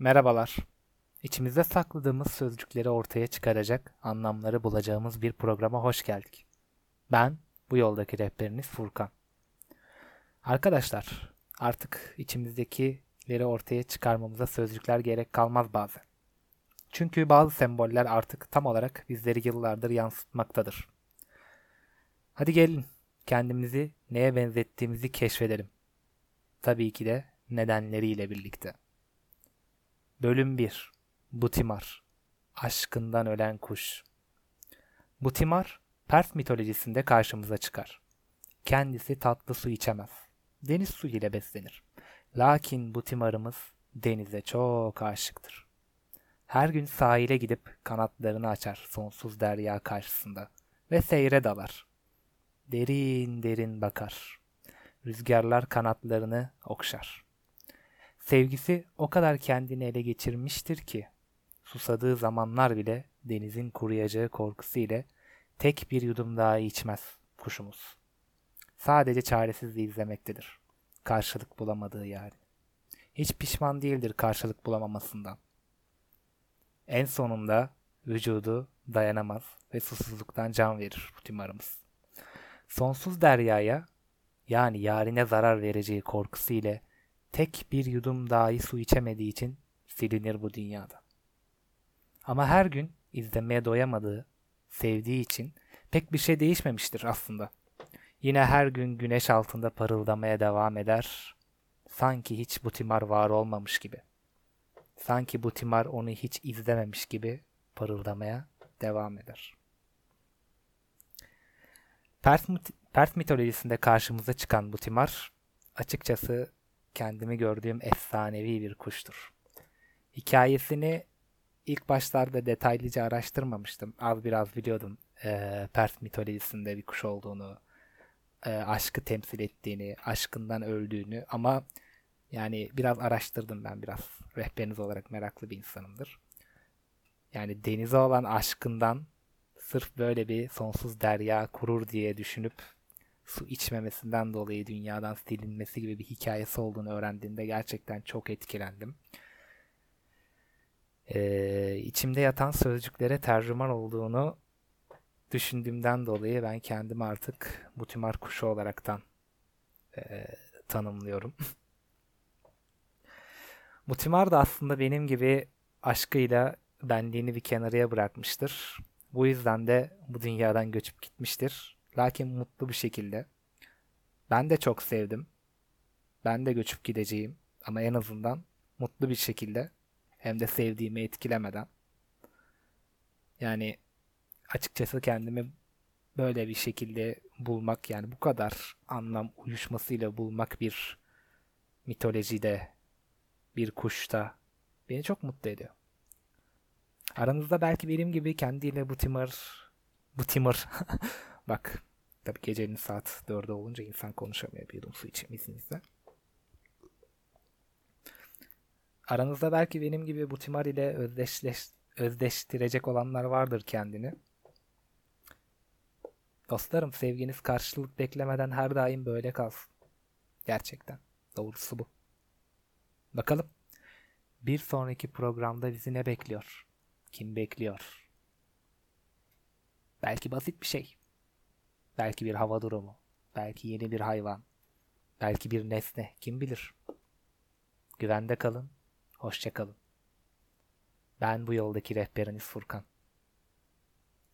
Merhabalar. İçimizde sakladığımız sözcükleri ortaya çıkaracak, anlamları bulacağımız bir programa hoş geldik. Ben bu yoldaki rehberiniz Furkan. Arkadaşlar, artık içimizdekileri ortaya çıkarmamıza sözcükler gerek kalmaz bazen. Çünkü bazı semboller artık tam olarak bizleri yıllardır yansıtmaktadır. Hadi gelin kendimizi neye benzettiğimizi keşfedelim. Tabii ki de nedenleriyle birlikte. Bölüm 1 Butimar Aşkından ölen kuş Butimar, Pers mitolojisinde karşımıza çıkar. Kendisi tatlı su içemez. Deniz suyu ile beslenir. Lakin Butimar'ımız denize çok aşıktır. Her gün sahile gidip kanatlarını açar sonsuz derya karşısında ve seyre dalar. Derin derin bakar. Rüzgarlar kanatlarını okşar. Sevgisi o kadar kendini ele geçirmiştir ki susadığı zamanlar bile denizin kuruyacağı korkusu ile tek bir yudum daha içmez kuşumuz. Sadece çaresizliği izlemektedir. Karşılık bulamadığı yani. Hiç pişman değildir karşılık bulamamasından. En sonunda vücudu dayanamaz ve susuzluktan can verir bu timarımız. Sonsuz deryaya yani yarine zarar vereceği korkusu ile tek bir yudum dahi su içemediği için silinir bu dünyada. Ama her gün izlemeye doyamadığı, sevdiği için pek bir şey değişmemiştir aslında. Yine her gün güneş altında parıldamaya devam eder. Sanki hiç bu timar var olmamış gibi. Sanki bu timar onu hiç izlememiş gibi parıldamaya devam eder. Pers, Pers mitolojisinde karşımıza çıkan bu timar açıkçası kendimi gördüğüm efsanevi bir kuştur. Hikayesini ilk başlarda detaylıca araştırmamıştım. Az biraz biliyordum e, Pers mitolojisinde bir kuş olduğunu, e, aşkı temsil ettiğini, aşkından öldüğünü ama yani biraz araştırdım ben biraz. Rehberiniz olarak meraklı bir insanımdır. Yani denize olan aşkından sırf böyle bir sonsuz derya kurur diye düşünüp su içmemesinden dolayı dünyadan silinmesi gibi bir hikayesi olduğunu öğrendiğimde gerçekten çok etkilendim. Ee, içimde yatan sözcüklere tercüman olduğunu düşündüğümden dolayı ben kendimi artık Mutimar kuşu olaraktan e, tanımlıyorum. Mutimar da aslında benim gibi aşkıyla benliğini bir kenarıya bırakmıştır. Bu yüzden de bu dünyadan göçüp gitmiştir. Lakin mutlu bir şekilde. Ben de çok sevdim. Ben de göçüp gideceğim. Ama en azından mutlu bir şekilde hem de sevdiğimi etkilemeden. Yani açıkçası kendimi böyle bir şekilde bulmak yani bu kadar anlam uyuşmasıyla bulmak bir mitolojide bir kuşta beni çok mutlu ediyor. Aranızda belki benim gibi kendiyle bu timur bu timur bak tabii gecenin saat 4'e olunca insan konuşamıyor su içeyim izninizle. Aranızda belki benim gibi bu timar ile özdeşleş, özdeştirecek olanlar vardır kendini. Dostlarım sevginiz karşılık beklemeden her daim böyle kalsın. Gerçekten. Doğrusu bu. Bakalım bir sonraki programda bizi ne bekliyor? Kim bekliyor? Belki basit bir şey. Belki bir hava durumu. Belki yeni bir hayvan. Belki bir nesne. Kim bilir? Güvende kalın. Hoşçakalın. Ben bu yoldaki rehberiniz Furkan.